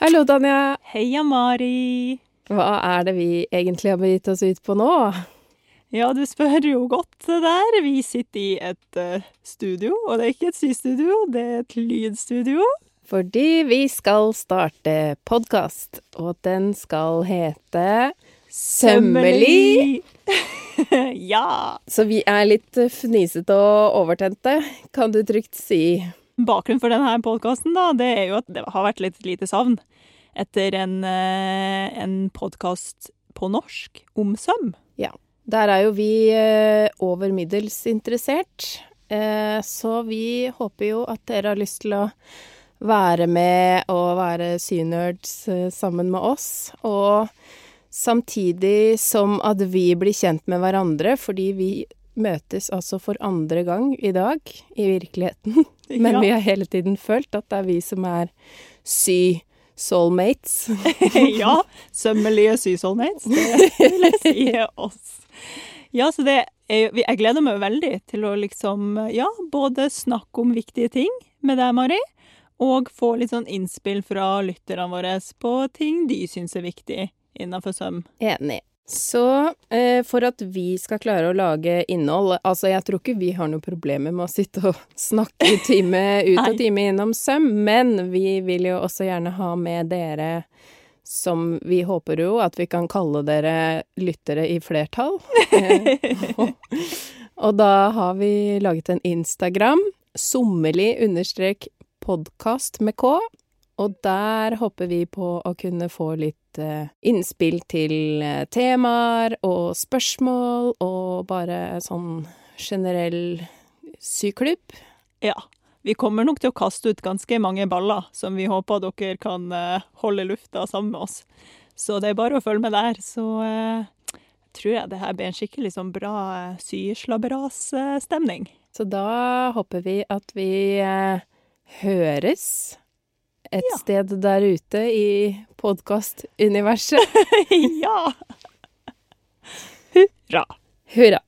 Hallo, Tanja. Heia, Mari. Hva er det vi egentlig har begitt oss ut på nå? Ja, du spør jo godt det der. Vi sitter i et uh, studio, og det er ikke et systudio, det er et lydstudio. Fordi vi skal starte podkast, og den skal hete Sømmelig. ja. Så vi er litt fnisete og overtente, kan du trygt si. Bakgrunnen for denne podkasten er jo at det har vært litt lite savn etter en, eh, en podkast på norsk om søm. Ja. Der er jo vi eh, over middels interessert, eh, så vi håper jo at dere har lyst til å være med og være synerds sammen med oss. Og Samtidig som at vi blir kjent med hverandre, fordi vi møtes altså for andre gang i dag i virkeligheten. Men ja. vi har hele tiden følt at det er vi som er sy-soulmates. ja. Sømmelige sy-soulmates. Det vil jeg si oss. Ja, så det er, jeg gleder meg veldig til å liksom, ja, både snakke om viktige ting med deg, Mari, og få litt sånn innspill fra lytterne våre på ting de syns er viktig innenfor søm. Enig. Så eh, for at vi skal klare å lage innhold Altså, jeg tror ikke vi har noen problemer med å sitte og snakke time ut og time innom søm, men vi vil jo også gjerne ha med dere som vi håper jo at vi kan kalle dere lyttere i flertall. og, og da har vi laget en Instagram, sommerlig understrek podkast med K, og der håper vi på å kunne få litt uh, innspill til uh, temaer og spørsmål, og bare sånn generell syklubb. Ja. Vi kommer nok til å kaste ut ganske mange baller som vi håper dere kan uh, holde lufta sammen med oss. Så det er bare å følge med der, så tror jeg det her blir en skikkelig sånn bra syslabberas-stemning. Så da håper vi at vi høres et ja. sted der ute i podkastuniverset. ja! Hurra. Hurra.